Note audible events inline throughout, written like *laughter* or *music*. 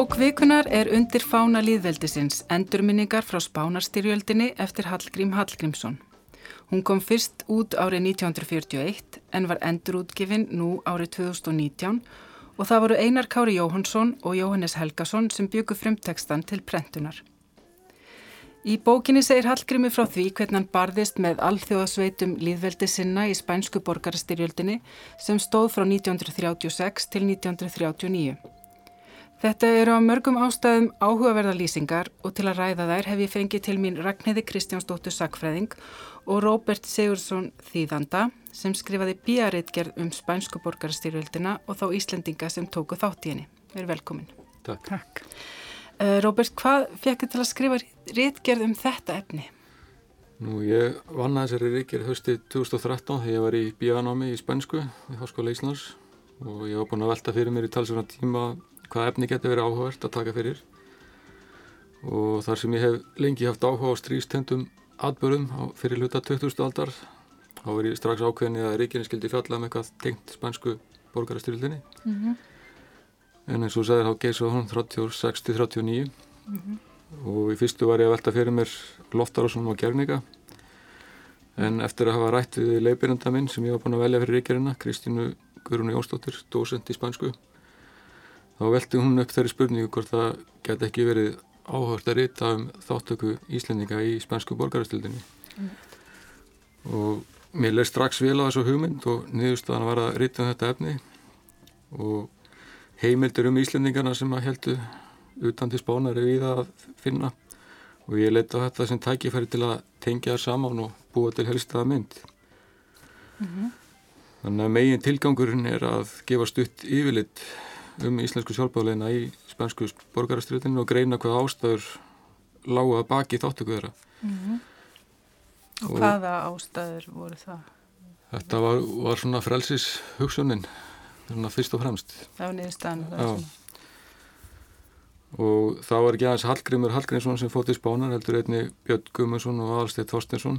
Bók vikunar er undir fána líðveldisins, endurminningar frá spánarstyrjöldinni eftir Hallgrím Hallgrímsson. Hún kom fyrst út árið 1941 en var endurútgifin nú árið 2019 og það voru Einar Kári Jóhansson og Jóhannes Helgason sem byggu frumtekstan til prentunar. Í bókinni segir Hallgrími frá því hvernig hann barðist með alþjóðasveitum líðveldi sinna í spænsku borgarstyrjöldinni sem stóð frá 1936 til 1939. Þetta eru á mörgum ástæðum áhugaverða lýsingar og til að ræða þær hef ég fengið til mín Ragnhiði Kristjánsdóttur Sakfræðing og Róbert Sigursson Þýðanda sem skrifaði bíaritgerð um spænsku borgarstyrjöldina og þá Íslendinga sem tóku þátt í henni. Verður velkomin. Takk. Takk. Uh, Róbert, hvað fekk þið til að skrifa réttgerð um þetta efni? Nú, ég vann að þessari réttgerð höstið 2013 þegar ég var í bíanámi í Spænsku í Háskóla Íslands og ég var búin að velta fyrir mér í talsverðan tíma hvað efni getur verið áhugavert að taka fyrir og þar sem ég hef lengi haft áhuga á strístendum atbörðum fyrir hluta 2000. aldar þá verið ég strax ákveðinni að réttgerðin skildi fjalla með um eitthvað tengt spænsku borgarastyrildinni mm -hmm en eins og sæðir þá geysa hún 36-39 mm -hmm. og í fyrstu var ég að velta fyrir mér loftarásum og gerninga en eftir að hafa rætt við leipiranda minn sem ég var búin að velja fyrir ríkjarina Kristínu Guðrún Jónsdóttir, dósent í spansku þá velti hún upp þeirri spurningu hvort það get ekki verið áhört að rita um þáttöku Íslendinga í spansku borgarastildinni mm. og mér leir strax vel á þessu hugmynd og niðurstaðan var að rita um þetta efni og heimildur um Íslendingarna sem að heldu utan til spánar er við að finna og ég leita þetta sem tækifæri til að tengja það saman og búa til helstaða mynd mm -hmm. þannig að megin tilgangurinn er að gefa stutt yfirlitt um íslensku sjálfbáleina í spænsku borgaraströðinu og greina hvað ástæður lága baki þáttöku þeirra mm -hmm. og, og hvaða ástæður voru það? Þetta var, var svona frelsis hugsunin svona fyrst og fremst það var niðurstaðan og það var ekki aðeins Hallgrimur Hallgrímsson sem fótt í spánar heldur einni Björn Gummarsson og Alstedt Þorstinsson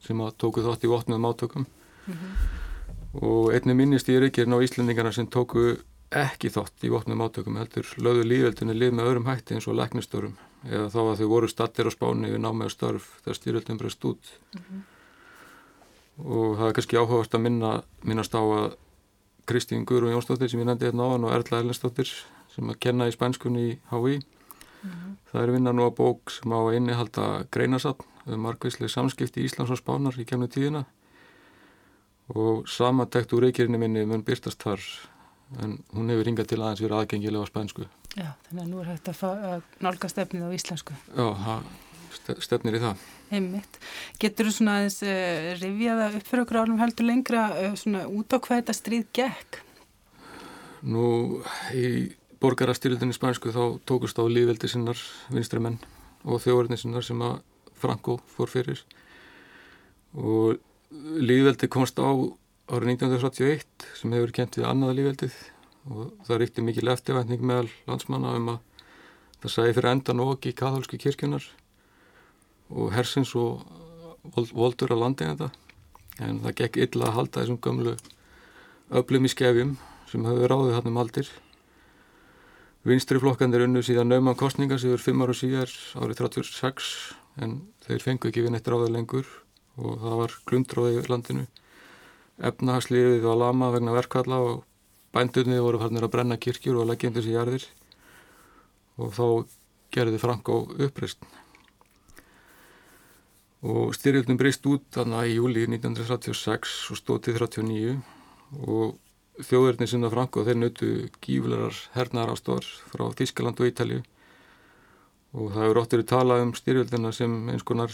sem tóku þátt í votnuðum átökum mm -hmm. og einni minnist í ríkirinn á Íslandingarna sem tóku ekki þátt í votnuðum átökum heldur löðu lífveldinu lið með öðrum hætti eins og læknistörum eða þá að þau voru stattir á spáni við námið störf þegar styrjöldum breyst út mm -hmm. og það er kannski áhugast að minna, minnast á að Kristín Guðrún Jónsdóttir sem ég nefndi hérna á hann og Erla Erlendsdóttir sem að kenna í spænskunni í HÍ. Mm -hmm. Það er vinna nú að bók sem á að innihalda greinasatt um margvíslega samskipti í Íslands og Spánar í kemnu tíðina og samantækt úr reykjerinni minni mun byrtast þar en hún hefur ringað til aðeins verið aðgengilega á spænsku. Já, þannig að nú er hægt að, nálga stefnið á íslensku. Já, það stefnir í það. Einmitt. Getur þú svona aðeins uh, rifjaða upp fyrir okkur álum heldur lengra uh, svona út á hvað þetta stríð gekk? Nú, í borgarastyrildinni spænsku þá tókust á líðveldi sinnar vinstramenn og þjóðverðinni sinnar sem að Franco fór fyrir og líðveldi komst á árið 1981 sem hefur kent við annaða líðveldið og það ríkti mikil eftirvæntning meðal landsmanna um að það sæði fyrir endan okk í katholsku kirkjunar og hersins og voldur að landi þetta en það gekk illa að halda þessum gömlu öflum í skefjum sem hafi ráðið hann um aldir. Vinstri flokkandir unnu síðan nauman kostninga sem eru fimm ára síðar árið 36 en þeir fengu ekki við neitt ráðið lengur og það var glundráðið í landinu efnahagsliðið var lama vegna verkvalla og bændunni voru farnir að brenna kirkjur og leggja undir sig jarðir. Og þá gerði Franko uppreist og styrjöldum breyst út þannig í júli 1936 og stóð til 39 og þjóðverðin sinna Franko þeir nötu gíflegar hernaðar ástóðar frá Þískaland og Ítalju og það hefur óttur í tala um styrjöldina sem eins konar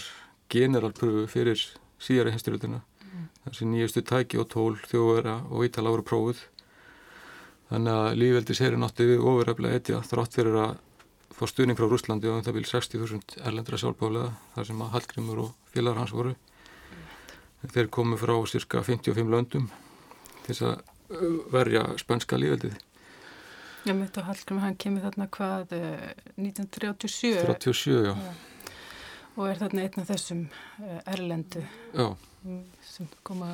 generalpröfu fyrir síðari henstyrjöldina. Þessi nýjastu tæki og tól þjóðverða og Ítala voru prófuð. Þannig að lífveldi séri nátti við ofuröflega etja þrátt fyrir að fór stuðning frá Rúslandi og um það vil 60.000 erlendra sjálfbálega þar sem að Hallgrimur og félagar hans voru. Þeir komu frá cirka 55 löndum til þess að verja spönska lífveldið Já, mitt á Hallgrimur, hann kemur þarna hvað 1937 37, já. já. Og er þarna einn af þessum erlendu já. Sem koma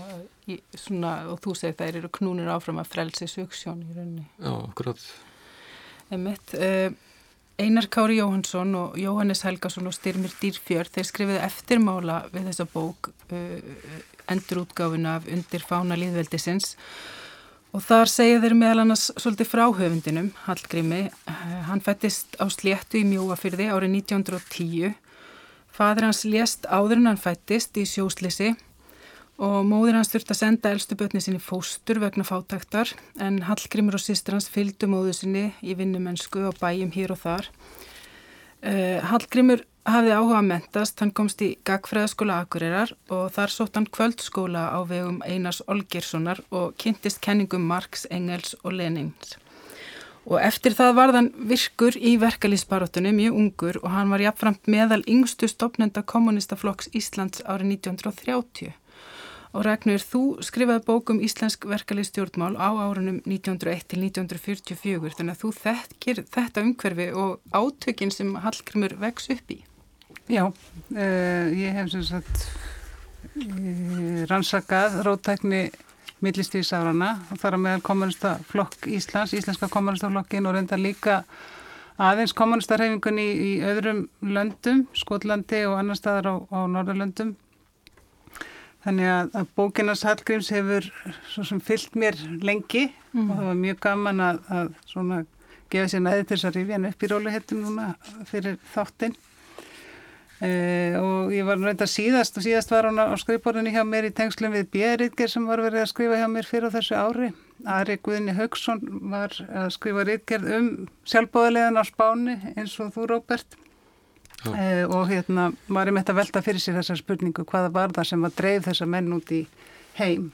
í svona, og þú segir þær eru knúnir áfram að frelsi suksjón í rauninni. Já, akkurat. Emitt, uh, Einar Kári Jóhansson og Jóhannes Helgason og Styrmir Dýrfjörð þeir skrifiði eftirmála við þessa bók uh, endurútgáfuna af undir fána líðveldisins og þar segja þeir meðal annars svolítið frá höfundinum, Hallgrími. Uh, hann fættist á sléttu í Mjóafyrði árið 1910 fadur hans lést áður en hann fættist í sjóslisi og móðir hans þurfti að senda elstu börni sinni fóstur vegna fátaktar en Hallgrimur og sýstur hans fylgdu móðu sinni í vinnumennsku og bæjum hér og þar. Uh, Hallgrimur hafði áhuga að mentast, hann komst í Gagfræðaskóla Akureyrar og þar sótt hann kvöldskóla á vegum Einars Olgerssonar og kynntist kenningum Marx, Engels og Lenins. Og eftir það var þann virkur í verkalýsbaróttunni mjög ungur og hann var jafnframt meðal yngstu stopnenda kommunistaflokks Íslands árið 1930. Og Ragnur, þú skrifaði bókum Íslensk verkalýstjórnmál á árunum 1901 til 1944 þannig að þú þekkir þetta umhverfi og átökin sem Hallgrimur vex upp í. Já, uh, ég hef sem sagt uh, rannsakað rótækni millistíðsárana og þar að meðal kommunistaflokk Íslands, Íslenska kommunistaflokkin og reynda líka aðeins kommunistarhefingun í, í öðrum löndum, Skotlandi og annar staðar á, á Norðurlöndum Þannig að, að bókinas Hallgríms hefur svo sem fyllt mér lengi mm. og það var mjög gaman að, að svona gefa sér næði til þess að rifja hann upp í rólihettum núna fyrir þáttinn. E, og ég var reynda síðast og síðast var hann á skrifborðinni hjá mér í tengslum við B.R.Ritger sem var verið að skrifa hjá mér fyrir þessu ári. Ari Guðni Haugsson var að skrifa ritgerð um sjálfbóðilegan á spáni eins og þú Róbert Uh, og hérna ég með þetta að velta fyrir sér þessar spurningu hvaða var það sem var dreif þessa menn út í heim?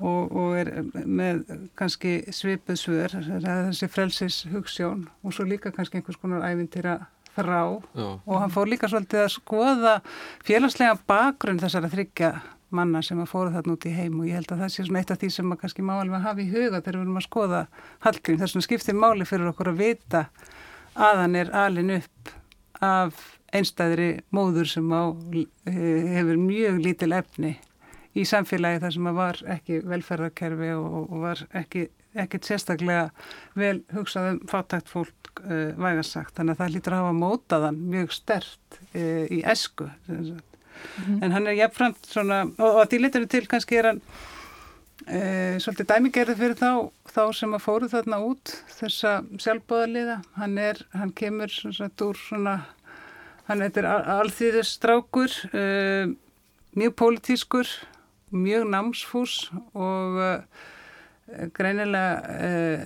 Og, og er með kannski svipuð svör þessi frelsis hugssjón og svo líka kannski einhvers konar æfintýra þrá Já. og hann fór líka svolítið að skoða félagslega bakgrunn þessara þryggja manna sem að fóra þarna út í heim. Og ég held að það sé svona eitt af því sem að kannski má alveg hafa í huga þegar við erum að skoða Hallgrim þess að skiptir máli fyrir okkur að vita að hann er alin upp af einstæðri móður sem á, hefur mjög lítil efni í samfélagi þar sem að var ekki velferðarkerfi og, og var ekki, ekkit sérstaklega vel hugsað um fátækt fólk uh, vægarsagt. Þannig að það lítur að hafa mótaðan mjög stert uh, í esku. Mm -hmm. En hann er jafnframt svona, og, og að því litur til kannski er hann svolítið dæmigerði fyrir þá, þá sem að fóru þarna út þessa sjálfbóðaliða. Hann er, hann kemur svona úr svona Hann er alþýðustrákur, uh, mjög pólitískur, mjög námsfús og uh, greinilega uh,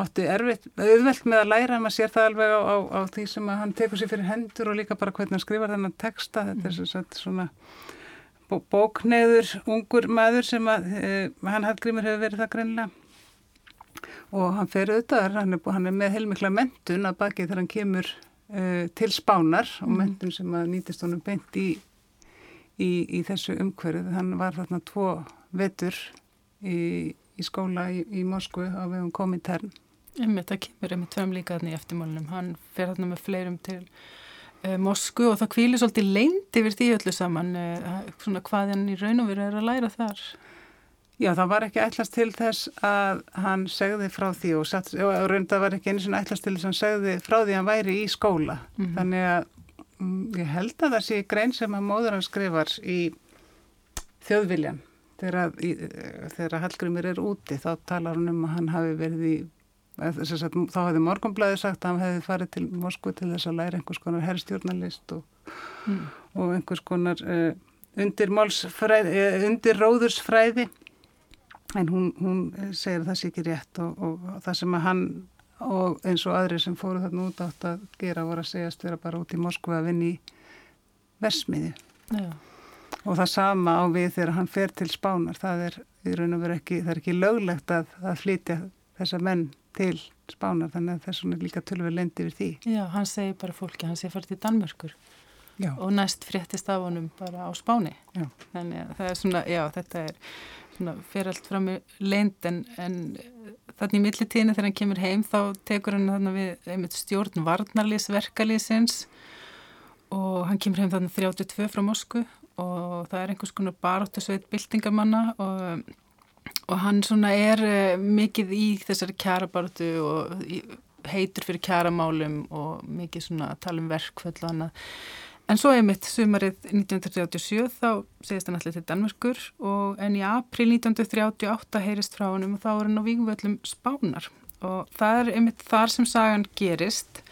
átti erfitt, auðvelt með að læra, maður sér það alveg á, á, á því sem hann tekur sér fyrir hendur og líka bara hvernig hann skrifar þennan texta, þetta er mm. svona bó, bókneður, ungur maður sem að, hann Hallgrímur hefur verið það greinilega og hann fer auðvitað, hann, hann er með heilmikla mentun að baki þegar hann kemur uh, til spánar og mhm. mentum sem að nýtist honum beint í, í, í þessu umhverju. Hann var þarna tvo vetur í, í skóla í Moskvu á vegum Komintern. Einmitt, það kemur einmitt fram líka þarna í eftirmálunum. Hann fer þarna með fleirum til uh, Moskvu og það kvílir svolítið leint yfir því öllu saman. Uh, svona hvað hann í raun og veru er að læra þar. Já, það var ekki ætlast til þess að hann segði frá því og, satt, og raunda var ekki eins og ætlast til þess að hann segði frá því að hann væri í skóla. Mm -hmm. Þannig að mm, ég held að það sé grein sem að móður hann skrifar í þjóðviljan. Þegar, í, þegar Hallgrimur er úti þá talar hann um að hann hafi verið í, sagt, þá hefði Morgonblæði sagt að hann hefði farið til Moskvu til þess að læra einhvers konar herrstjórnalist og, mm. og einhvers konar uh, undir, uh, undir róðursfræði en hún, hún segir að það sé ekki rétt og, og, og það sem að hann og eins og aðri sem fóru þarna út átt að gera voru að segjast vera bara út í Moskva að vinni í versmiði Já. og það sama á við þegar hann fer til spánar það er í raun og veru ekki, það er ekki löglegt að, að flytja þessa menn til spánar þannig að þessum er líka tölver lendi við því. Já, hann segir bara fólki, hann segir farið til Danmörkur já. og næst fréttist af honum bara á spáni já. þannig að það er svona, já þetta er svona, fer allt fram í leind en, en þannig í millitíðinu þegar hann kemur heim þá tekur hann þarna við einmitt stjórn varnarlýs verkalýsins og hann kemur heim þannig 32 frá Mosku og það er einhvers konar baráttusveit byltingamanna og, og hann svona er uh, mikið í þessari kjarabartu og heitur fyrir kjaramálum og mikið svona tala um verkföll og annað. En svo einmitt sumarið 1937 þá segist hann allir til Danmörkur og en í april 1938 heyrist frá hann og þá er hann á vígvöllum Spánar og það er einmitt þar sem sagan gerist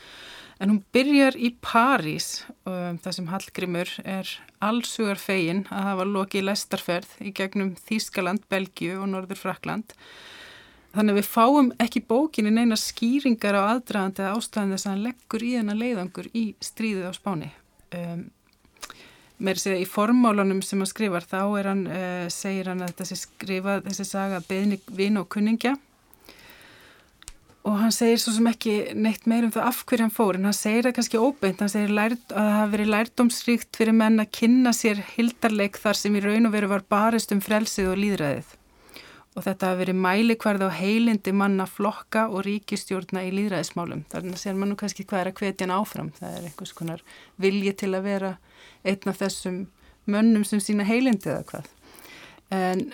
en hún byrjar í París um, þar sem Hallgrimur er allsugar fegin að hafa lokið læstarferð í gegnum Þískaland, Belgiu og Norður Frakland Þannig að við fáum ekki bókinni neina skýringar á aðdraðandi eða ástæðan þess að hann leggur í þennan leiðangur í stríðið á Spáni. Um, mér sé í formálunum sem hann skrifar þá hann, uh, segir hann að þetta sé skrifað þessi saga beðni vin og kunningja og hann segir svo sem ekki neitt meir um það af hverju hann fór en hann segir það kannski óbeint, hann segir lært, að það hafi verið lærdómsríkt fyrir menn að kynna sér hildarleik þar sem í raun og veru var barist um frelsið og líðræðið og þetta hafi verið mælikvarð á heilindi manna flokka og ríkistjórna í líðræðismálum. Þannig að sér mann nú kannski hvað er að hvetja hann áfram. Það er einhvers konar vilji til að vera einn af þessum mönnum sem sína heilindi eða hvað. En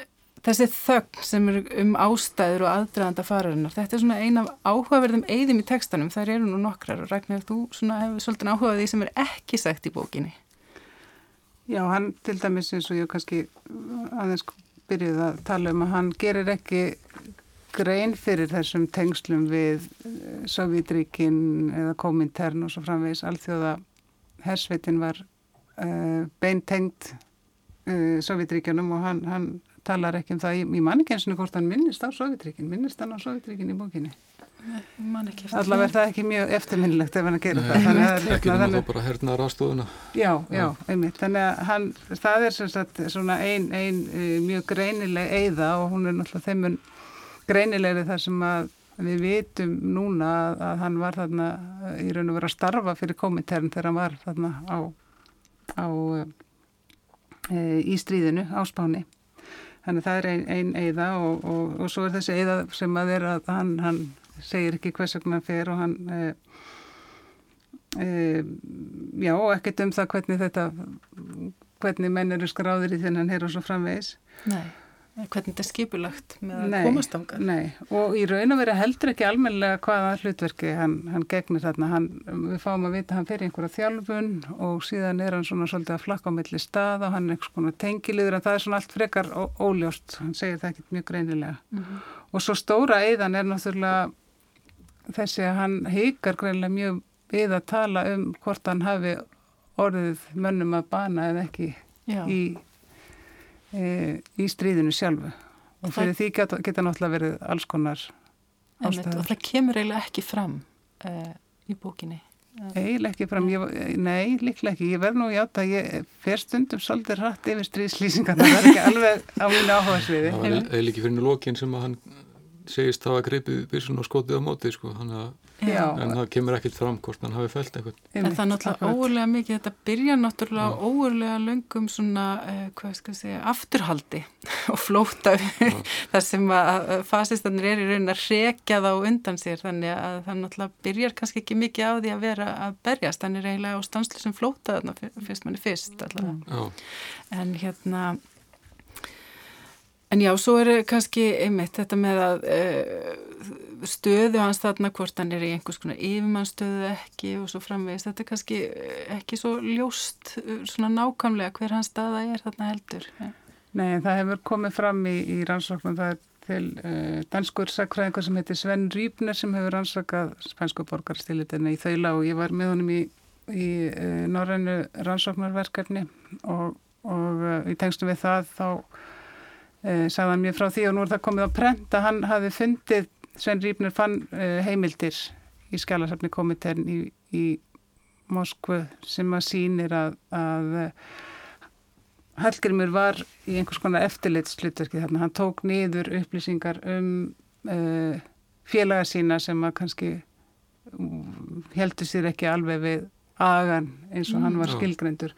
þessi þögn sem er um ástæður og aðdraðanda fararinnar, þetta er svona eina áhugaverðum eigðum í tekstanum. Það eru nú nokkrar og Ragnar, þú hefur svolítið áhugað því sem er ekki sagt í bókinni. Já, hann til dæmis eins og ég kannski aðeins byrjuð að tala um að hann gerir ekki grein fyrir þessum tengslum við eh, Sovjetríkin eða Komintern og svo framvegis alþjóða hersveitin var uh, beintengt uh, Sovjetríkinum og hann, hann talar ekki um það. Í, í mannikensinu hvort hann minnist á Sovjetríkin, minnist hann á Sovjetríkin í bókinni? Allavega er það ekki mjög eftirminnilegt ef hann að gera Nei, það. Þannig að ekki nema þá bara hernaðar aðstofuna já, já, einmitt. Þannig að hann, það er sem sagt svona ein, ein uh, mjög greinileg eiða og hún er náttúrulega þeimun greinilegri þar sem að við vitum núna að, að hann var þarna uh, í raun og verið að starfa fyrir komitern þegar hann var þarna á, á uh, í stríðinu á spáni þannig að það er einn ein eiða og, og, og svo er þessi eiða sem að er að hann, hann segir ekki hvers vegna hann fer og hann e, e, já, ekkert um það hvernig þetta hvernig menn eru skráðir í þennan hér og svo framvegis. Nei, hvernig þetta er skipulagt með að komast ánga Nei, og í raun og vera heldur ekki almenlega hvaða hlutverki hann, hann gegnir þarna, hann, við fáum að vita hann í einhverja þjálfun og síðan er hann svona svolítið að flakka á milli stað og hann er einhvers konar tengiliður en það er svona allt frekar óljóst, hann segir það ekkert mjög greinilega. Mm -hmm. og svo stóra eiðan er náttúrulega þessi að hann heikar greinlega mjög við að tala um hvort hann hafi orðið mönnum að bana eða ekki í, e, í stríðinu sjálfu og fyrir það, því geta, geta náttúrulega verið alls konar ástæður. Og það kemur eiginlega ekki fram e, í bókinni? Eiginlega ekki fram, ég, nei, líklega ekki, ég verð nú í átt að ég fer stundum svolítið hratt yfir stríðslýsingar, það er ekki alveg á mínu áhugaðsviði. Það er ekki fyrir lókin sem að hann segist að greipið byrsun og skotið á móti sko, að, en það kemur ekkert fram hvort hann hafi fælt eitthvað. En það er náttúrulega óurlega mikið, þetta byrja náttúrulega óurlega löngum svona, eh, hvað skal ég segja, afturhaldi *laughs* og flóta þar sem að fasistanir er í raunin að rekja það á undan sér. Þannig að það náttúrulega byrjar kannski ekki mikið á því að vera að berjast, þannig er eiginlega á stanslu sem flóta þarna fyrst manni fyrst allavega. En hérna En já, svo er kannski einmitt þetta með að uh, stöðu hans þarna hvort hann er í einhvers konar yfirmannstöðu ekki og svo framvegist. Þetta er kannski eh, ekki svo ljóst eh, svona nákvæmlega hver hans staða er þarna heldur. Ja. Nei, það hefur komið fram í, í rannsóknum það er til uh, danskur sakfræðingar sem heitir Sven Rýbner sem hefur rannsakað spænsku borgarstilitina í þaula og ég var með honum í, í uh, norrænu rannsóknarverkarni og, og í tengstum við það þá sagðan mér frá því og nú er það komið á prent að hann hafi fundið, Sven Rýpner fann eh, heimildir í skjálasafni komiterin í, í Moskvu sem að sínir að, að eh, Hallgrimur var í einhvers konar eftirlitslutverki þarna, hann tók niður upplýsingar um uh, félaga sína sem að kannski heldur sér ekki alveg við agan eins og hann var mm. skilgrendur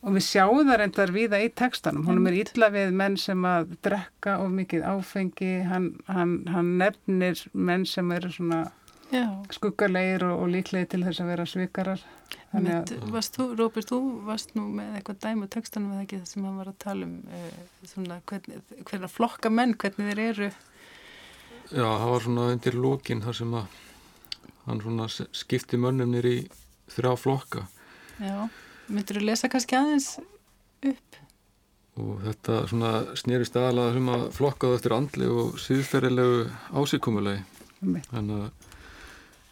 og við sjáum það reyndar viða í textanum. Hún er illa við menn sem að drekka of mikið áfengi. Hann, hann, hann nefnir menn sem eru svona skuggarleir og, og líklegir til þess að vera svikarar. Mitt, varst þú, Róbert, þú varst nú með eitthvað dæmu textanum eða ekki það sem hann var að tala um uh, svona hvernig, hvernig flokka menn, hvernig þeir eru. Já, það var svona undir lókin þar sem að hann svona skipti mönnum nýri í þrjá flokka. Já, myndur þú lesa kannski aðeins upp? Og þetta svona snýrist aðalega sem að flokkaðu eftir andli og síðferðilegu ásíkumulegi. Þannig að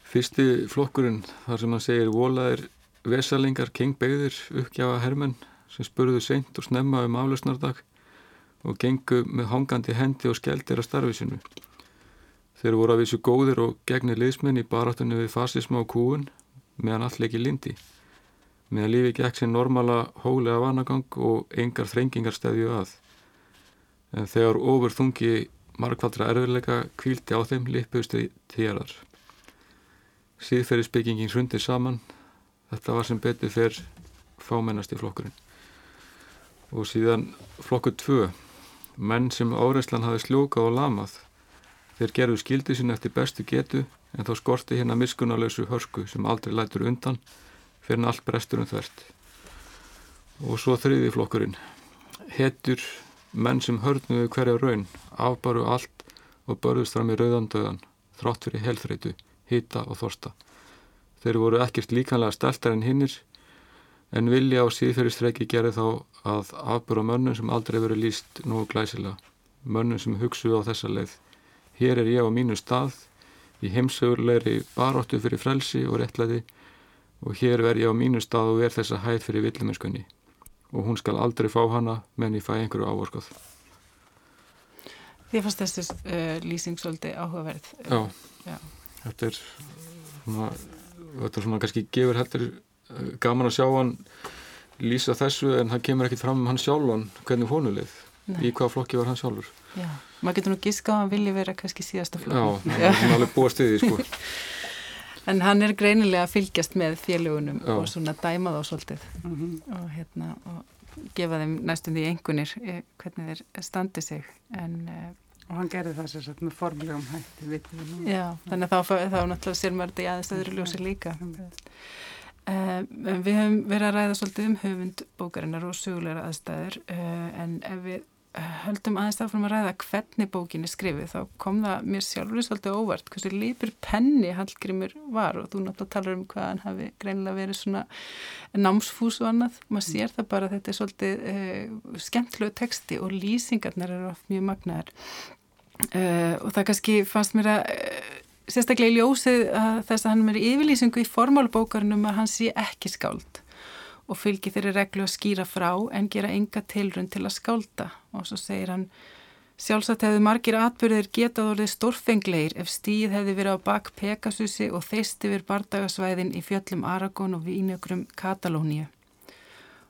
fyrsti flokkurinn þar sem hann segir volaðir vesalingar, kengbeigðir, uppgjafa hermenn sem spurðu seint og snemma um aflösnardag og gengu með hangandi hendi og skeldir að starfi sinu. Þeir voru að vísu góðir og gegnir liðsmenn í baráttunni við fasisma og kúun meðan allt leiki lindi. Meðan lífi gekk sem normala hólega vanagang og engar þrengingar stefju að. En þegar ofur þungi margfaldra erfiðleika kvíldi á þeim lippuðstu tíðar. Síðferðisbyggingin hrundir saman. Þetta var sem betur fyrr fámennast í flokkurinn. Og síðan flokkur 2. Menn sem áreislan hafi sljókað og lamað. Þeir gerðu skildi sinna eftir bestu getu en þá skorti hérna miskunarlausu hörsku sem aldrei lætur undan fyrir allt brestur um þvert. Og svo þriði flokkurinn. Hetur menn sem hörnuðu hverja raun, afbaru allt og börðust fram í rauðandöðan, þrátt fyrir helþreitu, hýta og þorsta. Þeir voru ekkert líkanlega steltar en hinnir, en vilja á síðferðistreiki gerði þá að afbúra mönnum sem aldrei verið líst nógu glæsilega. Mönnum sem hugsuðu á þessa leið. Hér er ég á mínu stað, í heimsögurleiri baróttu fyrir frelsi og réttlæði og hér verð ég á mínu stað og er þessa hæð fyrir villumennskunni og hún skal aldrei fá hana menn ég fæ einhverju ávorskað. Því fannst þessi uh, lýsing svolítið áhugaverð. Já, Já. þetta er svona, þetta er svona kannski gefur heldur uh, gaman að sjá hann lýsa þessu en það kemur ekkit fram um hann sjálfan hvernig hónuleið, í hvaða flokki var hann sjálfur. Já, maður getur nú gíska að hann vilji vera kannski síðasta flokki. Já, hann er alveg búið stiðið sko. *laughs* En hann er greinilega að fylgjast með félugunum Já. og svona dæma þá svolítið mm -hmm. og, hérna, og gefa þeim næstum því engunir eh, hvernig þeir standi sig. En, eh, og hann gerði það sér satt með formlegum hætti. Já, þannig að þá, þá náttúrulega sér maður þetta í aðeins öðru ljósi líka. Uh, við höfum verið að ræða svolítið um höfund bókarinnar og sögulegra aðstæður uh, en ef við höldum aðeins áfram að ræða hvernig bókin er skrifið þá kom það mér sjálfur svolítið óvart hversu lípur penni Hallgrímur var og þú náttúrulega talar um hvað hann hafi greinilega verið svona námsfús og annað, maður mm. sér það bara þetta er svolítið eh, skemmtlegu texti og lýsingarnar eru oft mjög magnaðar. Eh, og það kannski fannst mér að eh, sérstaklega í ljósið að þess að hann er yfirlýsingu í formálbókarnum að hann sé ekki skáld og fylgir þeirri reglu að skýra frá en gera enga tilrund til að skálda og svo segir hann Sjálfsagt hefðu margir atbyrðir getað orðið stórfengleir ef stíð hefði verið á bak Pegasusi og þeist yfir bardagasvæðin í fjöllum Aragon og Vínjögrum Katalóníu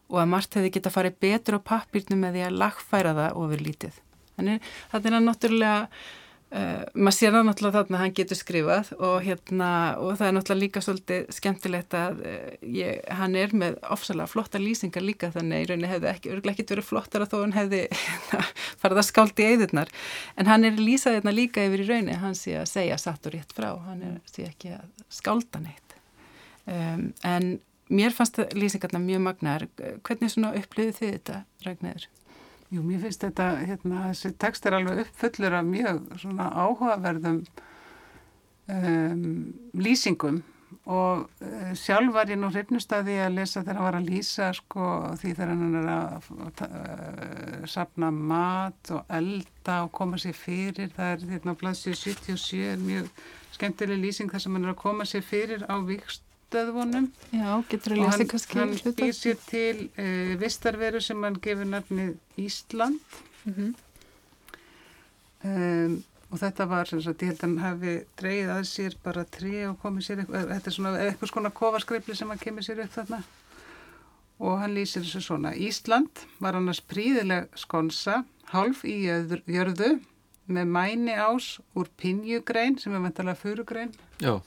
og að margt hefði getað farið betur á pappirnum með því að lagfæra það ofur lítið. Þannig að þetta er náttúrulega Uh, maður sér það náttúrulega þarna að hann getur skrifað og, hérna, og það er náttúrulega líka svolítið skemmtilegt að uh, ég, hann er með ofsalega flotta lýsingar líka þannig að í rauninni hefði ekki, örglega ekki verið flottara þó hann hefði *laughs* farið að skáldi í eðurnar en hann er lýsað hérna líka yfir í rauninni, hann sé að segja satt og rétt frá, hann er sé ekki að skálda neitt. Um, en mér fannst lýsingarna mjög magnar, hvernig svona upplöðu þið þetta Ragnæður? Jú, mér finnst þetta, hérna, þessi text er alveg uppfullur af mjög svona áhugaverðum um, lýsingum. Og uh, sjálf var ég nú hrifnustadi að lesa þegar hann var að lýsa sko því þegar hann er að uh, sapna mat og elda og koma sér fyrir, það er hérna á plassið 77, er mjög skemmtileg lýsing þar sem hann er að koma sér fyrir á vikst stöðvonum Já, getur að lesa kannski Hann býr sér til uh, vistarveru sem hann gefur nafnið Ísland. Mm -hmm. um, og þetta var sem sagt, ég held að hann hafi dreyið að sér bara trí og komið sér upp, þetta er svona eitthvað svona kofaskreipli sem hann kemur sér upp þarna. Og hann lýsir þessu svona Ísland var annars príðileg skonsa hálf í jörðu með mæni ás úr pinjugrein sem er vantalega furugrein. Já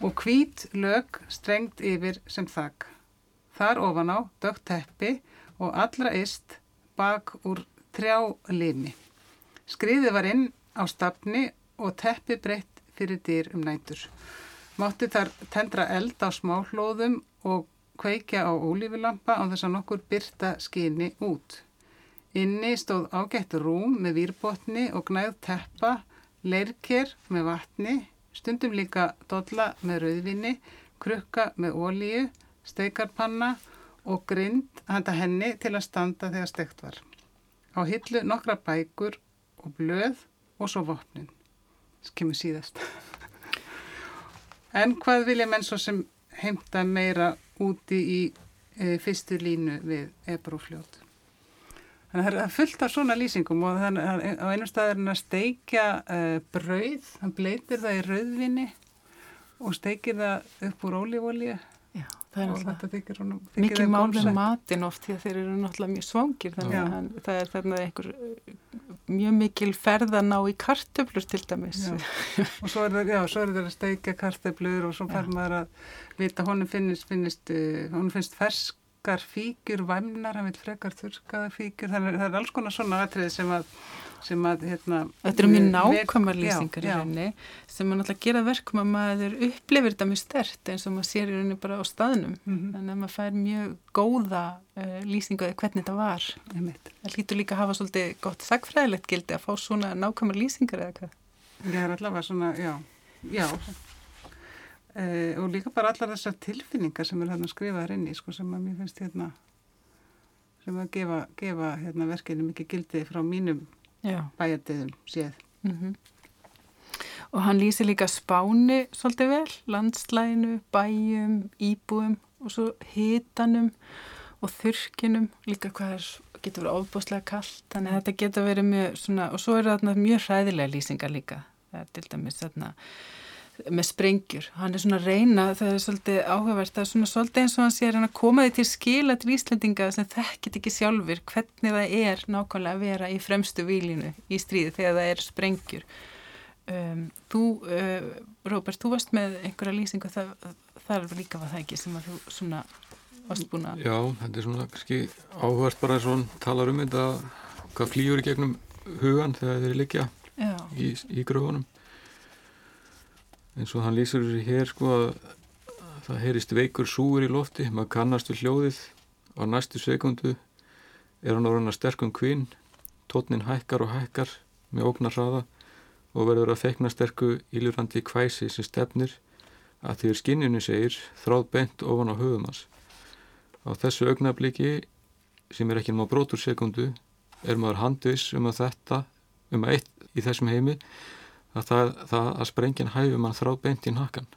og hvít lög strengt yfir sem þakk. Þar ofan á dögt teppi og allra ist bak úr trjá limi. Skriði var inn á stafni og teppi breytt fyrir dýr um nætur. Mátti þar tendra eld á smáhlóðum og kveikja á ólífilampa á þess að nokkur byrta skinni út. Inni stóð ágætt rúm með výrbotni og gnæð teppa, leirker með vatni stundum líka dolla með rauðvinni, krukka með ólíu, steikarpanna og grind handa henni til að standa þegar steikt var. Á hillu nokkra bækur og blöð og svo vopnin. Það kemur síðast. en hvað vilja menn svo sem heimta meira úti í e, fyrstu línu við Ebrúfljót? Þannig að það er fullt af svona lýsingum og þannig að á einu stað er hann að steikja uh, brauð, hann bleitir það í rauðvinni og steikir það upp úr ólífólíu og þetta þykir honum mikið mál með matin oft því að þeir eru náttúrulega mjög svangir þannig að hann, það er þarna einhver mjög mikil ferðan á í kartöflur til dæmis. Já. og svo er það að steikja kartöflur og svo fær maður að vita honum finnist, finnist, uh, honum finnst fersk þurkar fíkjur, væmnar, hann vil frekar þurkaða fíkjur, þannig að það er alls konar svona aðtrið sem að, sem að hérna, Þetta eru mjög nákvæmar lýsingar já, í rauninni sem maður náttúrulega gera verkum að maður upplifir þetta mjög stert eins og maður sér í rauninni bara á staðnum. Mm -hmm. þannig að maður fær mjög góða uh, lýsingu eða hvernig þetta var. Það hlýtur líka að hafa svolítið gott sagfræðilegt gildi að fá svona nákvæmar lýsingar eða hvað? Já, það er allavega svona, já, já Uh, og líka bara allar þessar tilfinningar sem er hérna skrifaður inn í sko, sem að mér finnst hérna sem að gefa, gefa hérna, verkefni mikið gildi frá mínum bæjardiðum séð. Mm -hmm. og hann lýsi líka spáni svolítið vel, landslæinu bæjum, íbúum og svo hitanum og þurkinum líka hvað er, getur verið ofbúslega kallt, þannig að þetta getur verið mjög svona, og svo er þetta mjög hræðilega lýsingar líka, það er til dæmis þarna með sprengjur. Hann er svona að reyna, það er svolítið áhugavert, það er svona svolítið eins og hann sé að koma því til skila til Íslandinga sem þekkit ekki sjálfur hvernig það er nákvæmlega að vera í fremstu výlinu í stríði þegar það er sprengjur. Um, þú, uh, Róbert, þú varst með einhverja lýsingu, það, það er líka var það ekki sem að þú svona varst búin að... Já, þetta er svona kannski áhugavert bara svona talar um þetta hvað flýjur í gegnum hugan þegar þeir liggja í, í gröfunum eins og hann lýsur þessi hér sko að það heyrist veikur súur í lofti maður kannast við hljóðið. Á næstu sekundu er hann orðin að sterkum kvinn tótnin hækkar og hækkar með ógnar hraða og verður að feikna sterku ílurandi kvæsi sem stefnir að því skinninu segir þráð bent ofan á höfum hans. Á þessu augnabliki sem er ekki náttúrulega brotur sekundu er maður handvis um að þetta um að eitt í þessum heimi að það, það að sprengin hæfum að þrá beint í nakkan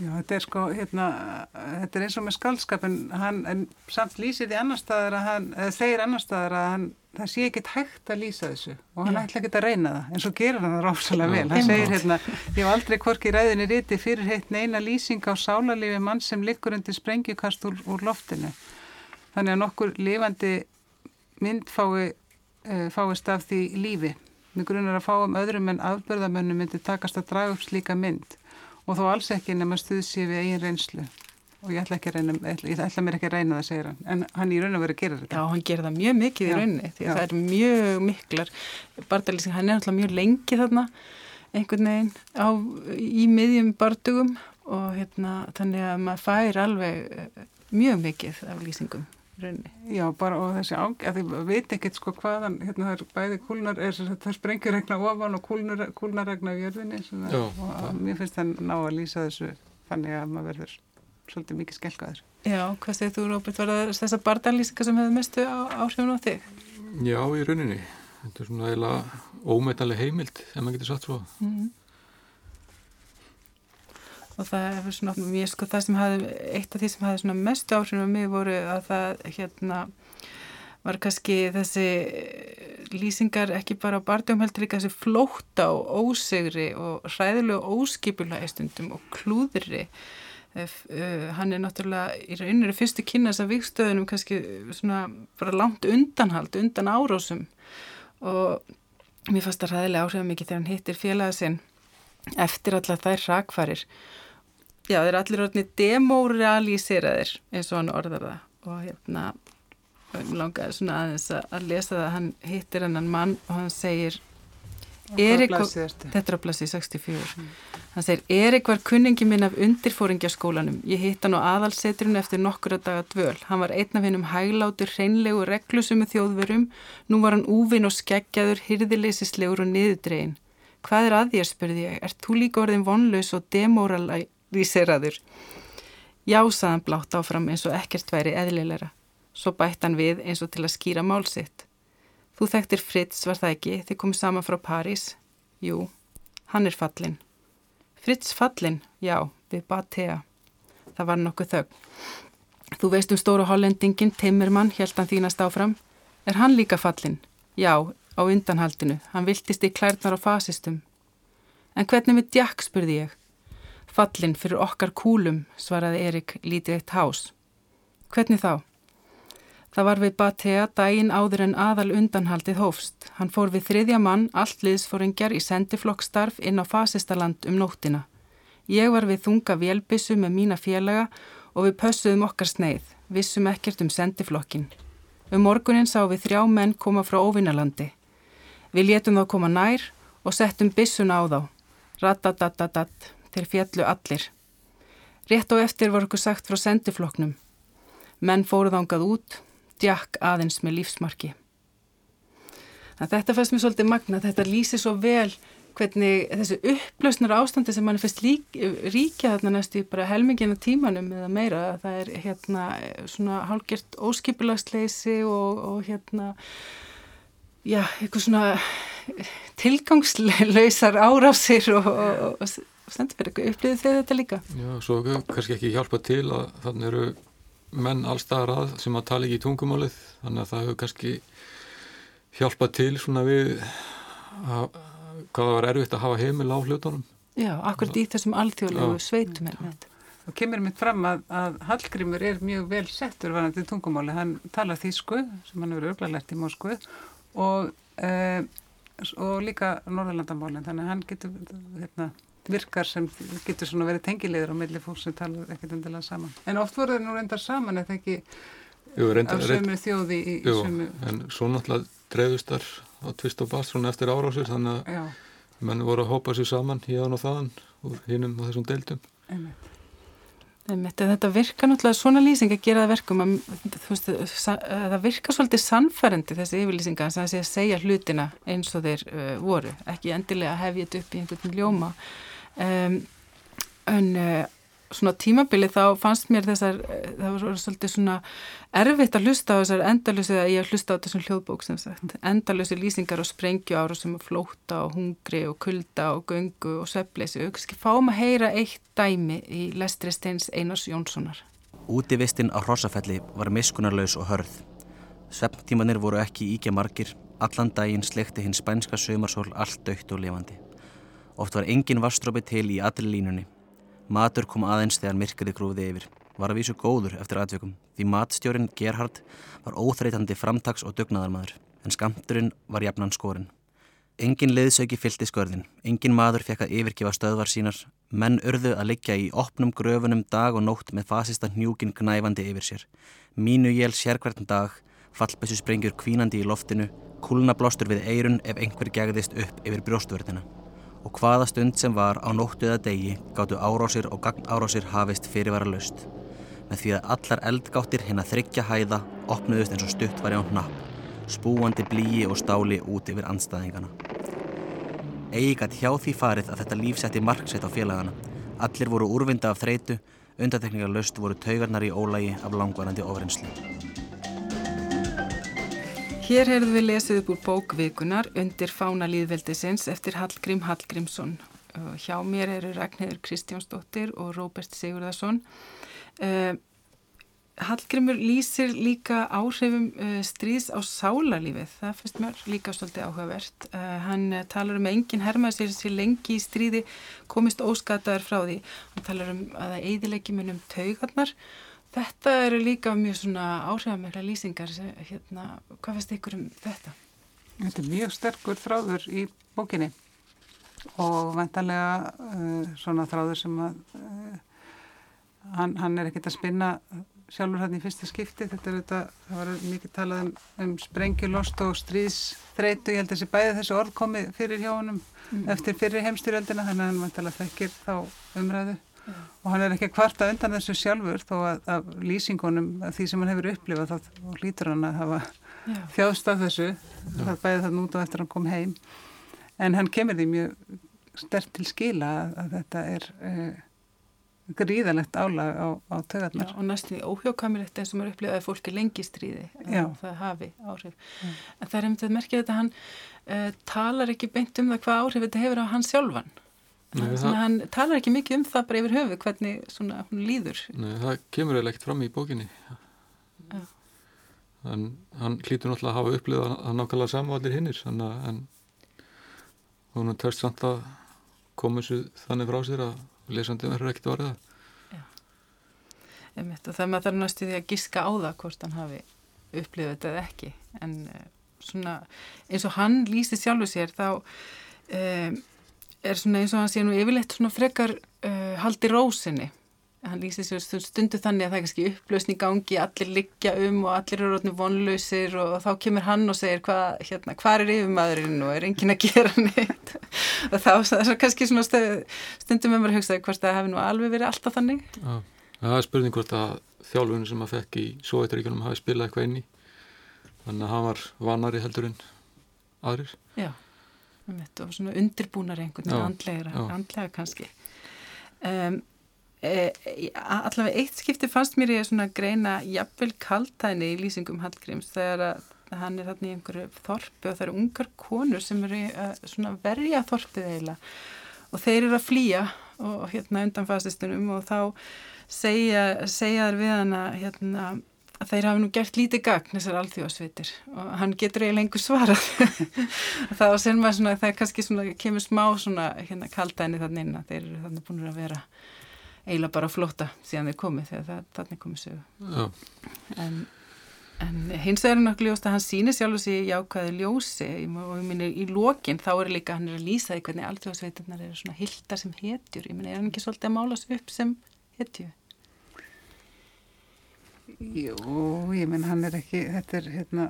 Já, þetta er sko, hérna, þetta er eins og með skaldskapin, hann, en samt lýsir því annar staðar að hann, eða þeir annar staðar að hann, það sé ekkit hægt að lýsa þessu og hann ætla ekki að reyna það, en svo gerir hann það rásalega vel. Hann segir hérna, ég hef aldrei hvorki ræðinni riti fyrir heitt neina lýsing á sálarlifi mann sem liggur undir sprengjukast úr, úr loftinu. Þannig að nokkur lifandi mynd fái, uh, fáist af því lífi. Mér grunar að fáum öðrum en afbörðamönnum myndi takast að draga upp slíka mynd. Og þó alls ekki nema stuðsí við eigin reynslu. Og ég ætla, reyna, ég ætla mér ekki að reyna það, segir hann. En hann í raun og veru gerir þetta. Já, hann gerir það mjög mikið í raunni því að það er mjög miklar bardalýsing, hann er alltaf mjög lengi þarna einhvern veginn á, í miðjum bardugum. Og hérna þannig að maður fær alveg eh, mjög mikið af lýsingum rauninni. Já, bara og þessi ág, að þið veit ekkert sko hvaðan, hérna það er bæði kúlnar, er, það sprengir regna ofan og kúlnar, kúlnar regna í jörðinni Já, og að, mér finnst það ná að lýsa þessu þannig að maður verður svolítið mikið skelkaður. Já, hvað segir þú Róbert, var það þessar barndanlýsingar sem hefði mestu á, áhrifun á þig? Já, í rauninni. Þetta er svona eiginlega ómetalleg heimild, ef maður getur satt svo. Mm -hmm og það er svona, ég sko það sem hafði, eitt af því sem hafði svona mestu áhrifinu á mig voru að það hérna var kannski þessi lýsingar ekki bara á barndum heldur líka þessi flóta og ósegri og hræðilega óskipulega eistundum og klúðri. Uh, hann er náttúrulega í rauninu fyrstu kynast af vikstöðunum kannski svona bara langt undanhald undan árásum og mér fannst það hræðilega áhrif mikið þegar hann hittir félagasinn eftir alla þær rakvarir já, þeir eru allir orðinni demoralíseraðir eins og hann orðar það. Og hérna langaði svona aðeins að lesa það hann hittir hennan mann og hann segir Erik, þetta er á plassi 64 mm. hann segir, Erik var kunningi minn af undirfóringjaskólanum. Ég hitt hann á aðalsetrinu eftir nokkura daga dvöl. Hann var einn af hennum hæglátur hreinlegu reglusumu þjóðverum. Nú var hann úvinn og skeggjaður hyrðileysislegur og niðurdregin Hvað er að þér, spurði ég. Er þú líka orðin vonlaus og demoralíseraður? Já, saðan blátt áfram eins og ekkert væri eðlilegra. Svo bætt hann við eins og til að skýra málsitt. Þú þekktir Fritz, var það ekki? Þið komið saman frá París? Jú, hann er fallin. Fritz fallin? Já, við Batea. Það var nokkuð þögg. Þú veist um stóru hollendingin, Timmermann, held hann þínast áfram. Er hann líka fallin? Já, á undanhaldinu. Hann viltist í klærnar og fasistum. En hvernig við Jack, spurði ég. Fallin fyrir okkar kúlum, svaraði Erik lítið eitt hás. Hvernig þá? Það var við Batea daginn áður en aðal undanhaldið hófst. Hann fór við þriðja mann, allt liðsfóringjar í sendiflokkstarf inn á fasistaland um nóttina. Ég var við þunga vélbissu með mína félaga og við pössuðum okkar sneið, vissum ekkert um sendiflokkin. Um morgunin sá við þrjá menn koma frá óvinnalandi. Við létum þá koma nær og settum bissuna á þá. Rattatatatat, til fjallu allir. Rétt og eftir var okkur sagt frá sendifloknum. Menn fóruð ángað út, djakk aðeins með lífsmarki. Þetta fannst mér svolítið magna, þetta lýsi svo vel hvernig þessu upplausnar ástandi sem mann fyrst ríkja þarna næstu bara helmingina tímanum eða meira, það er hérna svona hálgjört óskipulagsleysi og, og hérna já, eitthvað svona tilgangslausar árásir og, og, og stendur fyrir upplýðið þegar þetta líka. Já, svo kannski ekki hjálpa til að þannig eru menn allstaðar að sem að tala ekki í tungumálið þannig að það hefur kannski hjálpað til svona við að, hvað það var erfitt að hafa heimil á hlutunum. Já, akkurat í þessum alþjóðlegu sveitum og kemur mitt fram að, að Hallgrímur er mjög vel settur varandi tungumáli, hann talar þýsku sem hann hefur örglalegt í Moskvu og, e, og líka Norðurlandamálinn, þannig að hann getur hérna virkar sem getur svona verið tengilegur á milli fólk sem talar ekkert undirlega saman. En oft voru þeir nú reyndar saman eða ekki jú, reyndar, af sömu þjóði í, jú, í sömu... En svo náttúrulega dreifustar á tvist og bast svona eftir árásir þannig að menn voru að hópa sér saman hérna og þaðan og hinnum á þessum deildum. Einmitt. Þetta virka náttúrulega svona lýsing að gera það verkum að veist, það virka svolítið sannfærendi þessi yfirlýsinga að segja hlutina eins og þeir uh, voru, ekki endilega hefja þetta upp í einhvern ljóma um, en uh, svona tímabili þá fannst mér þessar uh, það var svolítið svona erfitt að hlusta á þessar endalösi að ég hlusta á þessum hljóðbók sem sagt. Endalösi lýsingar og sprengju ára sem að flóta og hungri og kulda og göngu og söfleysi og ekki fáum að heyra eitt dæmi í lestri steins Einars Jónssonar. Útivistinn á Hrosafelli var miskunarlaus og hörð. Svepptímanir voru ekki íkja margir. Allan daginn slekti hinn spænska sömarsól allt dögt og levandi Oft var engin vastrópi til í allir línunni. Matur kom aðeins þegar myrkriði grúfiði yfir. Var að vísu góður eftir aðveikum því matstjórin Gerhard var óþreytandi framtags og dugnaðarmadur en skamturinn var jafnan skorinn. Engin liðsauki fyllt í skörðin, engin maður fekk að yfirgefa stöðvar sínar, menn urðu að liggja í opnum gröfunum dag og nótt með fasista hnjúkin knæfandi yfir sér. Mínu jél sérkverðn dag, fallbessu sprengjur kvínandi í loftinu, kúluna blástur við eirun ef einhver gegðist upp yfir brjóstvörðina og hvaða stund sem var á nóttu eða degi gáttu árásir og gagnárásir hafist fyrirvara löst með því að allar eldgáttir hinn að þryggja hæða opnuðust eins og stutt var í á hnapp spúandi blíi og stáli út yfir anstæðingana Egi gæti hjá því farið að þetta líf setti marksveit á félagana. Allir voru úrvinda af þreitu undatekningar löst voru taugarnar í ólægi af langvarandi ofrensli Hér heyrðum við lesið upp úr bókvikunar undir fána líðveldisins eftir Hallgrím Hallgrímsson. Hjá mér eru Ragnhildur Kristjánsdóttir og Róbert Sigurðarsson. Uh, Hallgrímur lýsir líka áhrifum uh, stríðs á sálarlífið. Það fyrst mér líka svolítið áhugavert. Uh, hann talar um að enginn hermaði sér sér lengi í stríði komist óskataður frá því. Hann talar um að það eidileggi munum taugarnar Þetta eru líka mjög svona áhrifamækla lýsingar, hérna, hvað finnst ykkur um þetta? Þetta er mjög sterkur þráður í bókinni og vendanlega uh, svona þráður sem að uh, hann, hann er ekkert að spinna sjálfur hann í fyrsta skipti, þetta er þetta, það var mikið talað um, um sprengjulost og stríðsþreitu, ég held að þessi bæði þessu orð komi fyrir hjá honum mm. eftir fyrir heimstyrjöldina, þannig að hann vendanlega þekkir þá umræðu Já. og hann er ekki að kvarta undan þessu sjálfur þó að, að lýsingunum að því sem hann hefur upplifað þá hlýtur hann að hafa þjáðst af þessu Já. það bæði það nút og eftir hann kom heim en hann kemur því mjög stert til skila að, að þetta er uh, gríðalegt álag á, á tögarnar. Já, og næstu því óhjókamilegt eins og maður upplifaði að fólki lengi stríði Já. og það hafi áhrif. En það er einmitt að merkja þetta að hann uh, talar ekki beint um það hvað áhrif þetta hefur á hann sjálfan. Nei, það, hann talar ekki mikið um það bara yfir höfu hvernig svona hún líður. nei, það kemur eða ekkert fram í bókinni. Já. En hann hlýtur náttúrulega að hafa upplifað að nákvæmlega sama og allir hinnir, þannig að en hún törst samt að koma þessu þannig frá sér að lesandi verður ekkert. Einmitt, og það maður þarf næstu því að giska á það hvort hann hafi upplifað þetta eða ekki. En uh, svona eins og hann lýsi sjálfu sér þá um, er svona eins og hann sé nú yfirleitt svona frekar uh, haldi rósinni. Hann lýsi sér stundu þannig að það er kannski upplausn í gangi, allir liggja um og allir eru rótni vonlausir og þá kemur hann og segir hvað hérna, hva er yfirmaðurinn og er enginn að gera *laughs* neitt. og þá það er kannski svona stundum með mér að hugsa hvort það hefði nú alveg verið alltaf þannig. Já, það er spurning hvort að þjálfunum sem að fekk í Sovjetaríkjunum hafi spilað eitthvað inn í. Þannig að hann var vanari heldur en aðrir. Já, og svona undirbúnar einhvern veginn andlega, já. andlega kannski. Um, e, allavega eitt skipti fannst mér ég svona greina jafnvel kaltæni í lýsingum Hallgríms þegar að hann er þarna í einhverju þorpi og það eru ungar konur sem eru að svona verja þorpið eiginlega og þeir eru að flýja og hérna undan fastistunum og þá segja, segja þær við hana hérna að þeir hafi nú gert lítið gagn þessar alþjóðsvitir og hann getur eiginlega einhver svarað. Þá ser maður svona það er kannski svona, kemur smá svona hérna kaldæni þannig inn að þeir eru þannig búin að vera eiginlega bara flóta síðan þeir komið þegar það, þannig komið sögu. En, en hins vegar er nokkuð ljóst að hann sýnir sjálf sig jákvæði ljósi. Og ég minni í lokin þá er líka hann er að lýsa því hvernig alþjóðsveitarnar eru svona hildar sem hetjur. Ég minni er hann ekki svolítið að mála sig upp sem hetju Jú, ég menn hann er ekki, þetta er hérna,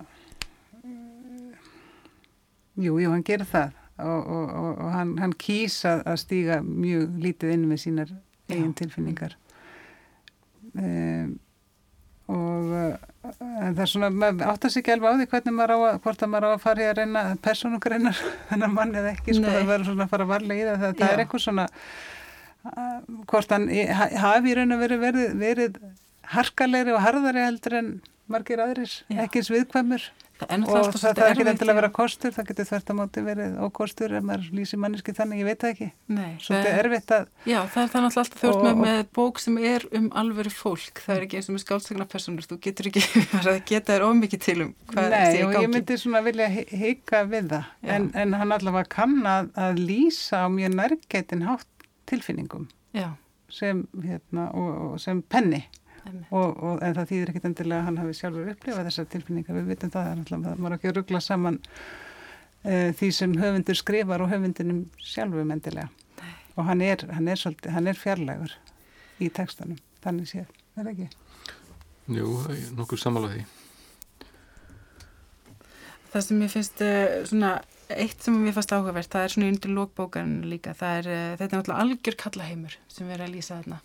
jú, jú, hann gerir það og, og, og, og hann, hann kýs að, að stíga mjög lítið inn með sínar eigin tilfinningar. Um, og en það er svona, maður átt að sig ekki alveg á því hvernig maður á að, hvort að maður á að fara í að reyna persónugreinar þennan *laughs* mann eða ekki, sko, Nei. það verður svona að fara varlega í það, það, það er eitthvað svona uh, hvort hann hafi í raun og verið, verið, verið harkalegri og harðari heldur en margir aðrir, ekki eins viðkvæmur það er og það þarf ekki endilega að vera kostur, það getur þvert á móti verið ókostur ef maður lýsir manneski þannig, ég veit það ekki Nei, svolítið það- erfitt að Já, það er það náttúrulega alltaf þjórt með, með bók sem er um alvöru fólk. Það er ekki eins og með skáldsagna personur. Þú getur ekki *laughs* að geta þér ómikið til um hvað Nei, sé í gangi. ég myndi svona vilja hika við það, en, en hann allavega kann að, að lýsa á mjög nærgætin hátt tilfinningum Já, sem, hérna, og, og sem penni. Og, og, en það þýðir ekkit endilega að hann hafi sjálfur upplifað þessar tilfinningar, við vitum það, það er náttúrulega, maður ekki að ruggla saman uh, því sem höfundur skrifar og höfundinum sjálfum endilega Nei. og hann er, hann er svolítið, hann er fjarlægur í textanum, þannig séð, er ekki? jú, nokkur sammála því. Það sem ég finnst uh, svona, eitt sem mér fannst áhugavert, það er svona undir lókbókan líka. Það er, uh, þetta er náttúrulega algjör kallaheimur sem við erum að lýsa þarna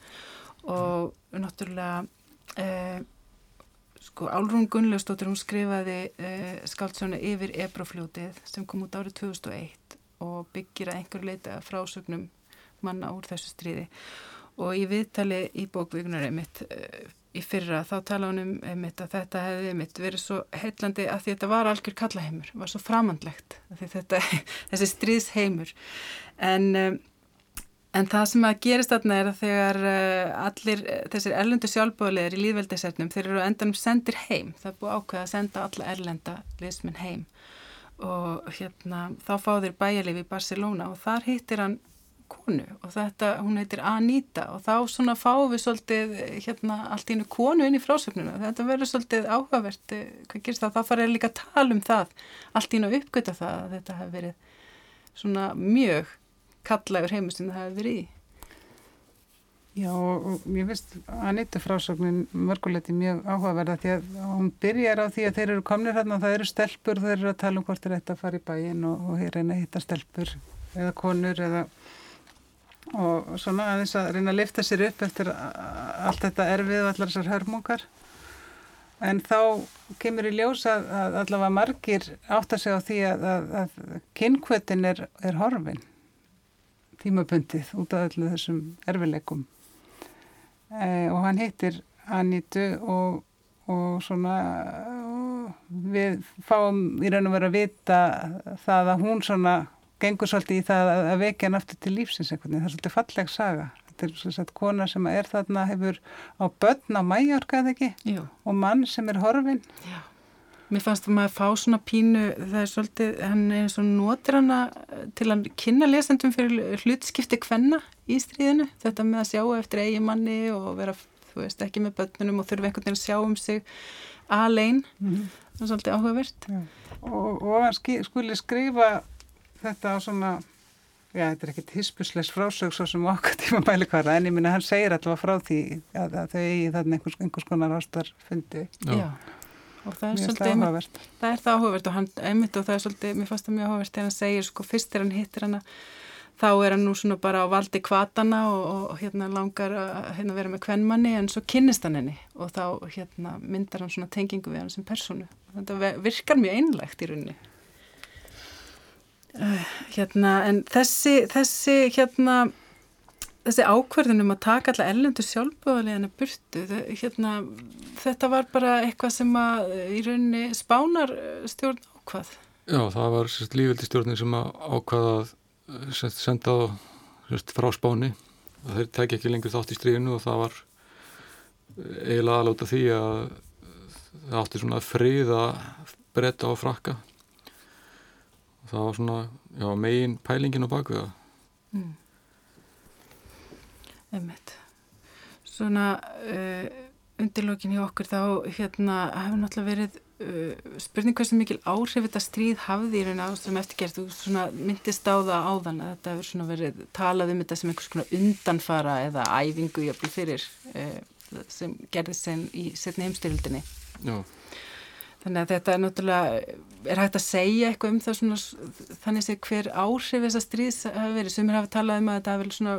og náttúrulega, uh, sko, Álrún Gunnlaustóttir, hún skrifaði uh, skáldsögnu yfir Ebrofljótið sem kom út árið 2001 og byggir að einhver leita frásögnum manna úr þessu stríði. Og í viðtali í bókvíkunar einmitt uh, í fyrra þá tala hún um einmitt að þetta hefði einmitt verið svo heillandi að því þetta var algjör kallaheimur, var svo framandlegt að þetta, *laughs* þessi stríðsheimur. En um, en það sem að gerist þarna er að þegar uh, allir uh, þessir erlendu sjálfbóðlegar í líðveldisernum þeir eru endanum sendir heim, það er búið ákveð að senda alla erlenda liðsmenn heim. Og hérna þá fá þeir bæjarleif í Barcelona og þar hittir hann konu og þetta, hún heitir Anita og þá svona fáum við svolítið hérna allt í einu konu inn í frásögnuna þetta verður svolítið áhugavert eh, hvað gerist það, þá farið líka að tala um það allt í einu að uppgöta það að þetta hefur verið svona mjög kallagur heimur sem það hefur verið í. Já, og, ég veist Anita frásögnin mörguleiti mjög áhugaverða því að hún byrjar á því að þeir eru komnir hérna og það eru stelpur þeir eru að tala um hvort þeir ætti að fara í bæin og, og reyna að hitta stelpur eða konur eða og svona aðeins að reyna að lifta sér upp eftir allt þetta erfið og allar þessar hörmungar. En þá kemur í ljós að, að allavega margir átt að segja á því að, að, að kynkvötin er, er horfin tímabundið út af öllu þessum erfileikum e, og hann heitir Anítu og, og svona og við fáum í raun og vera að vita það að hún svona gengur svolítið í það að, vekja hann aftur til lífsins eitthvað, það er svolítið falleg saga. Þetta er svona kona sem er þarna hefur á börn á mæjorka eða ekki? Jú. og mann sem er horfin Já. Mér fannst að maður fá svona pínu, það er svolítið, hann er eins og notir hana til að kynna lesendum fyrir hlutskipti kvenna í stríðinu. Þetta með að sjá eftir eigi manni og vera, þú veist, ekki með börnunum og þurfa einhvern veginn að sjá um sig alein. Mm -hmm. Það er svolítið áhugavert. Já. Og, og hann skuli skrifa þetta á svona, já, þetta er ekkit hispusleis frásög svo sem okkar tíma mælikvara, en ég minna hann segir alltaf frá því að, að þau eigi þarna einhvers, einhvers konar ástar fundi. Já. Já og það er svolítið áhugavert. það er það áhugavert og hann einmitt og það er svolítið, mér fannst það mjög áhugavert þegar hann segir sko fyrst þegar hann hittir hana þá er hann nú svona bara á valdi kvatana og, og hérna langar að hérna, vera með kvennmanni en svo kynnist hann henni og þá hérna myndar hann svona tengingu við hann sem personu þetta ve- virkar mjög einlegt í rauninni uh, hérna en þessi, þessi hérna þessi ákverðunum að taka alla ellendur sjálfbúðaliðana burtu, hérna, þetta var bara eitthvað sem að í rauninni spánar eh, stjórn ákvað. Já, það var sérst lífveldistjórnin sem að ákvaða að eh, senda á sérst, frá Spáni þeir tekja ekki lengur þátt í stríðinu og það var eh, eiginlega aðláta því að það átti svona frið að breyta og frakka og það var svona já, megin pælingin á bakviða Mm. Einmitt. Svona uh, undirlókin hjá okkur þá hérna hefur náttúrulega verið uh, spurning hversu mikil áhrif þetta stríð hafði í raun sem eftirgerð svona myndist á það áðan að þetta hefur verið talað um þetta sem einhvers konar undanfara eða æfingu jafnvel fyrir uh, sem gerði sen í setni heimstyrildinni. Já, Þannig að þetta er náttúrulega, er hægt að segja eitthvað um það svona, þannig sé hver áhrif þessa stríðs hafi verið. Sumir hafi talað um að þetta hafi svona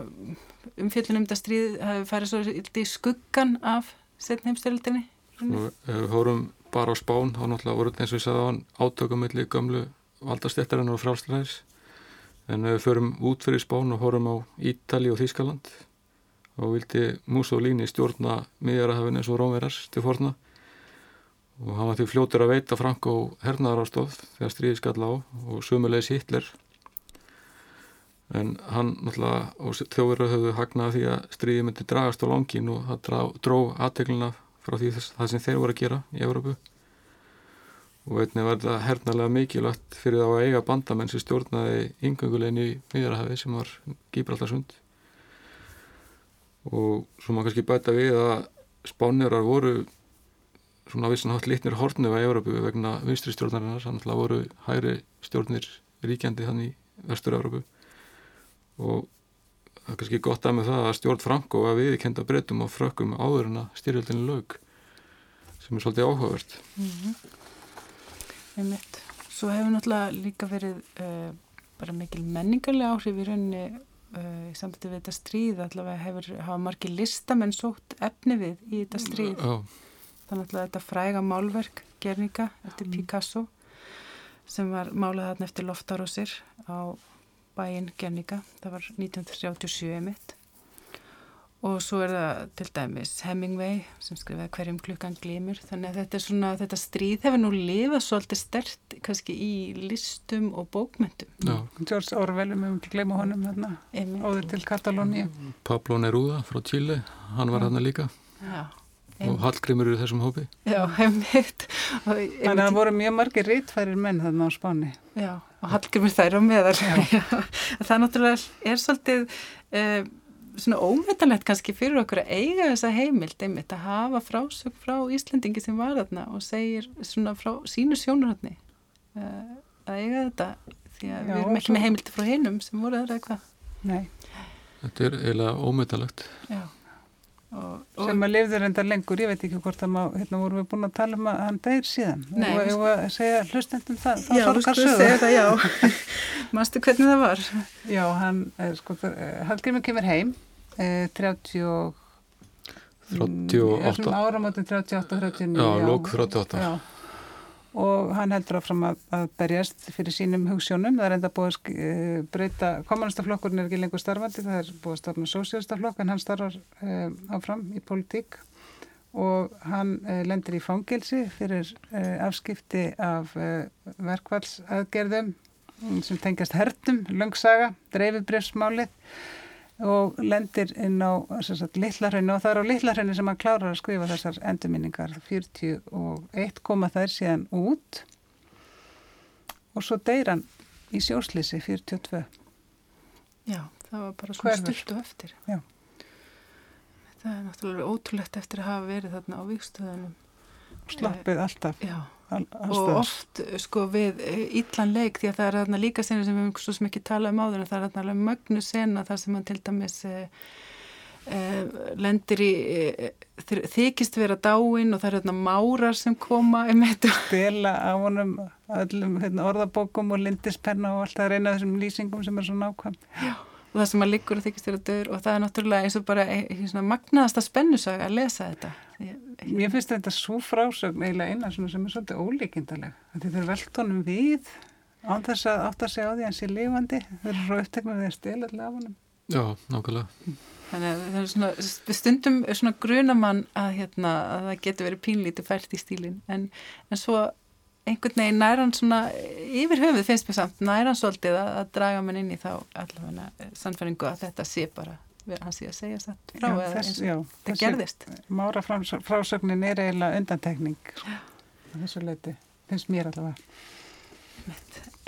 umfjöllun um þetta stríð hafi farið svo í skuggan af ef við hórum bara á Spán þá náttúrulega voru eins og ég sagði á hann átökumilli gömlu valdastéttarinnar og frálslæðis en við förum út fyrir Spán og hórum á Ítali og Þískaland og vildi Mussolini stjórna miðjarahafin eins og Rómverars til forna og hann var því fljótur að veita Franko hernaðarástóð þegar stríði skall á og sömulegis Hitler. En hann náttúrulega og þjóður höfðu hagnað því að stríði myndi dragast á langin og það dró aðteglina frá því þess, það sem þeir voru að gera í Európu og einnig þetta hernaðlega mikilvægt fyrir þá að eiga bandamenn sem stjórnaði yngöngulegin í miðjarhafi sem var Gíbraltarsund. Og svo maður kannski bæta við að spánjurar voru svona vissan hátt litnir hortnu á Európu vegna vinstri stjórnarinnar. Þannig að voru hæri stjórnir ríkjandi þannig í vestur-Európu og það er kannski gott að með það að stjórn Franko að viðkenda breytum og frökkum áður en að styrjöldinu lög sem er svolítið áhugavert. Einmitt. Svo hefur náttúrulega líka verið uh, bara mikil menningarlega áhrif í rauninni uh, í sambandi við þetta stríð. Allavega hefur hafa margir listamenn sótt efni við í þetta stríð. Já, þannig að þetta fræga málverk Gernika eftir Picasso sem var málað þarna eftir loftarósir á bæinn Gernika það var 1937 mitt og svo er það til dæmis Hemingway sem skrifaði hverjum klukkan glimur þannig að þetta er svona, þetta stríð hefur nú lifað svolítið stert kannski í listum og bókmyndum já. George Orwell, við mögum ekki gleyma honum þarna, óður til Katalóni Pablo Neruda frá Chile, hann var hann líka. Já, og Hallgrimur er í þessum hópi? Já, heimitt og, Þannig að það voru mjög margir rítfærir menn þarna á Spáni. já, og Hallgrimur þær á meðal. Já. *laughs* það náttúrulega er svolítið uh, svona ómetanlegt kannski fyrir okkur að eiga þessa heimild einmitt að hafa frásög frá Íslendingi sem var þarna og segir svona frá sínu sjónurhaldni uh, að eiga þetta því að Já, við erum ekki svo- með heimildi frá hinum sem voru þar eitthvað. Nei, þetta er eiginlega ómetalegt já og, og, sem að lifður enda lengur, ég veit ekki hvort að má, hérna vorum við búin að tala um að hann deyr síðan. Nei, og ég var að segja hlustendum það, þá já, sorgar sko sögur. segja það, já *laughs* Manstu hvernig það var? Já, hann, sko, eh, Hallgrimur kemur heim, eh, 30 og 38 áramótin 38-39 já, lók 38 já. Og hann heldur áfram að, að berjast fyrir sínum hugssjónum það er enda búið að uh, breyta kommunistaflokkurinn er ekki lengur starfandi það er búið að starfa sósjálstaflokk en hann starfar uh, áfram í politík og hann uh, lendir í fangilsi fyrir afskipti af verkvallsaðgerðum sem tengast hertum, löngsaga, dreifibrefsmálið og lendir inn á Littlarhrauninu og það er á Littlarhrauninu sem hann klárar að skrifa þessar endurminningar. 41 koma þær síðan út. Og svo deyr hann í sjóslýsi 42 Já, það var bara svona og eftir. Já. Það er náttúrulega ótrúlegt eftir að hafa verið þarna á vikstöðunum Slappið alltaf. Já og oft sko við ítlan leik því að það er þarna líka senu sem við svo sem ekki talað um áður en það er þarna alveg mögnu sena þar sem hann til dæmis e, e, lendir í e, þykist vera dáin og það er þarna márar sem koma spila á honum öllum hérna, orðabókum og lindispenna og allt það er eina af þessum lýsingum sem er svo nákvæm. Já og það sem að liggur og þykist vera döður og það er náttúrulega eins og bara magnaðasta spennusaga að lesa þetta Mér finnst þetta svo frásögn eiginlega eina sem er svolítið ólíkindaleg. Þetta er veltónum við án þess að átt að segja á því hans er lifandi. Þeir eru svo uppteknum við að stila allir af honum. Já, nákvæmlega. Þannig að það er svona, stundum er svona grunamann að, hérna, að það getur verið pínlítið fært í stílin en, en svo einhvern veginn næran svona yfir höfuð finnst mér samt næran svolítið að, að draga mann inn í þá allavega sannfæringu að þetta sé bara hans í að segja satt frá já, eins og það gerðist. Mára frásögnin er eiginlega undantekning sko, þessu leiti finnst mér allavega.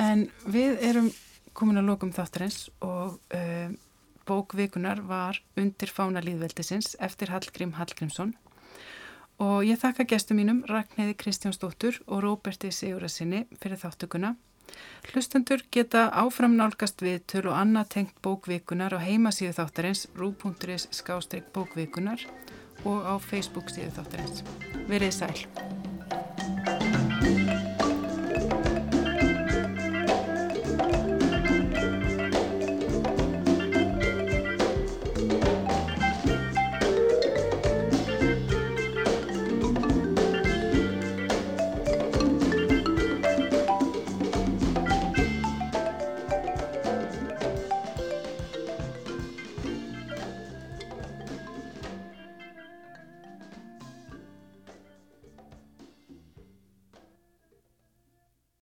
En við erum komin að lókum þáttarins og uh, bókvikunar var undir fána líðveldisins eftir Hallgrím Hallgrímsson. Og ég þakka gestum mínum Ragnæði Kristjánsdóttur og Róberti Sigurarsinni fyrir þáttökuna. Hlustendur geta áfram nálgast við töl og annað tengt bókvikunar á heimasíðu þáttarins rú.is skástrík bókvikunar og á Facebook síðu þáttarins. Verið sæl.